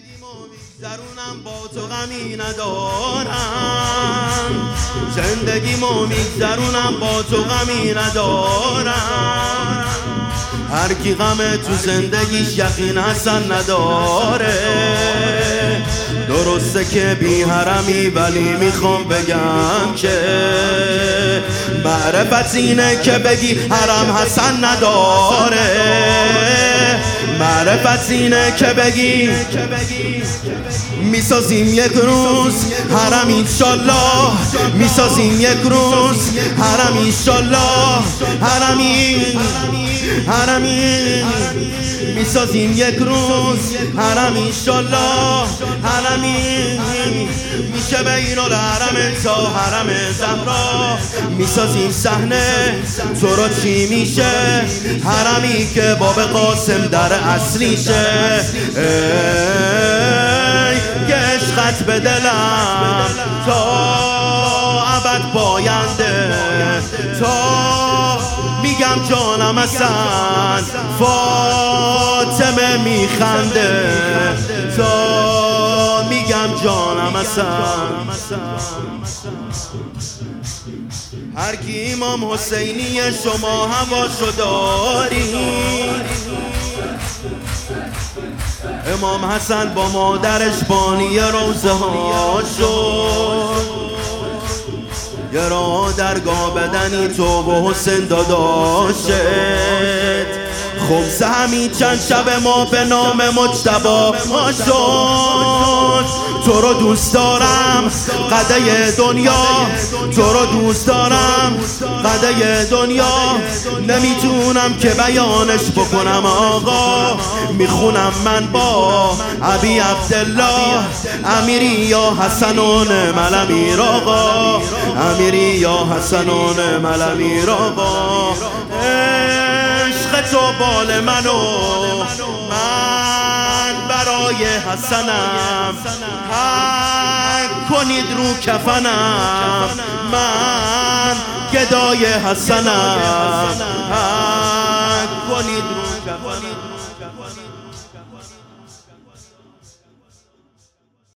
میگذرونم با تو غمی ندارم. زندگیمو میگذرونم با تو غمی ندارم. هر کی غم تو زندگیش یقین اصلا نداره. درسته که بی حرمی ولی می‌خوام بگم که معرفت اینه که بگی حرم حسن نداره. معرفت اینه که بگی. می‌سازیم یک روز حرم انشالله می‌سازیم یک روز حرم انشالله حرمی حرمی می‌سازیم یک روز حرم انشالله حرمی میشه بین الحرم تا حرم زهرا. می‌سازیم صحنه تو رو چی میشه؟ حرمی که باب قاسم در اصلیشه عشقت به دلم. تا ابد پاینده تا میگم جانم اصلا. فاطمه میخنده. تا هر کی امام حسینی شما هواشو داری امام حسن با مادرش بانی روزه ها شد. یه را درگاه بدنی تو و حسین داداشت خمسه همین چند شب ما به نام مجتبا شد تو رو دوست دارم قده دنیا. تو رو دوست دارم قده دنیا. نمی‌تونم که بیانش بکنم آقا. می‌خونم من با عبی عبدالله امیری یا حسنون مل امیر آقا. امیری یا حسنون مل امیر آقا. سبز و بال منو من برای حسنم. حق کنید رو کفنم. من گدای حسنم. حق کنید رو کفنم.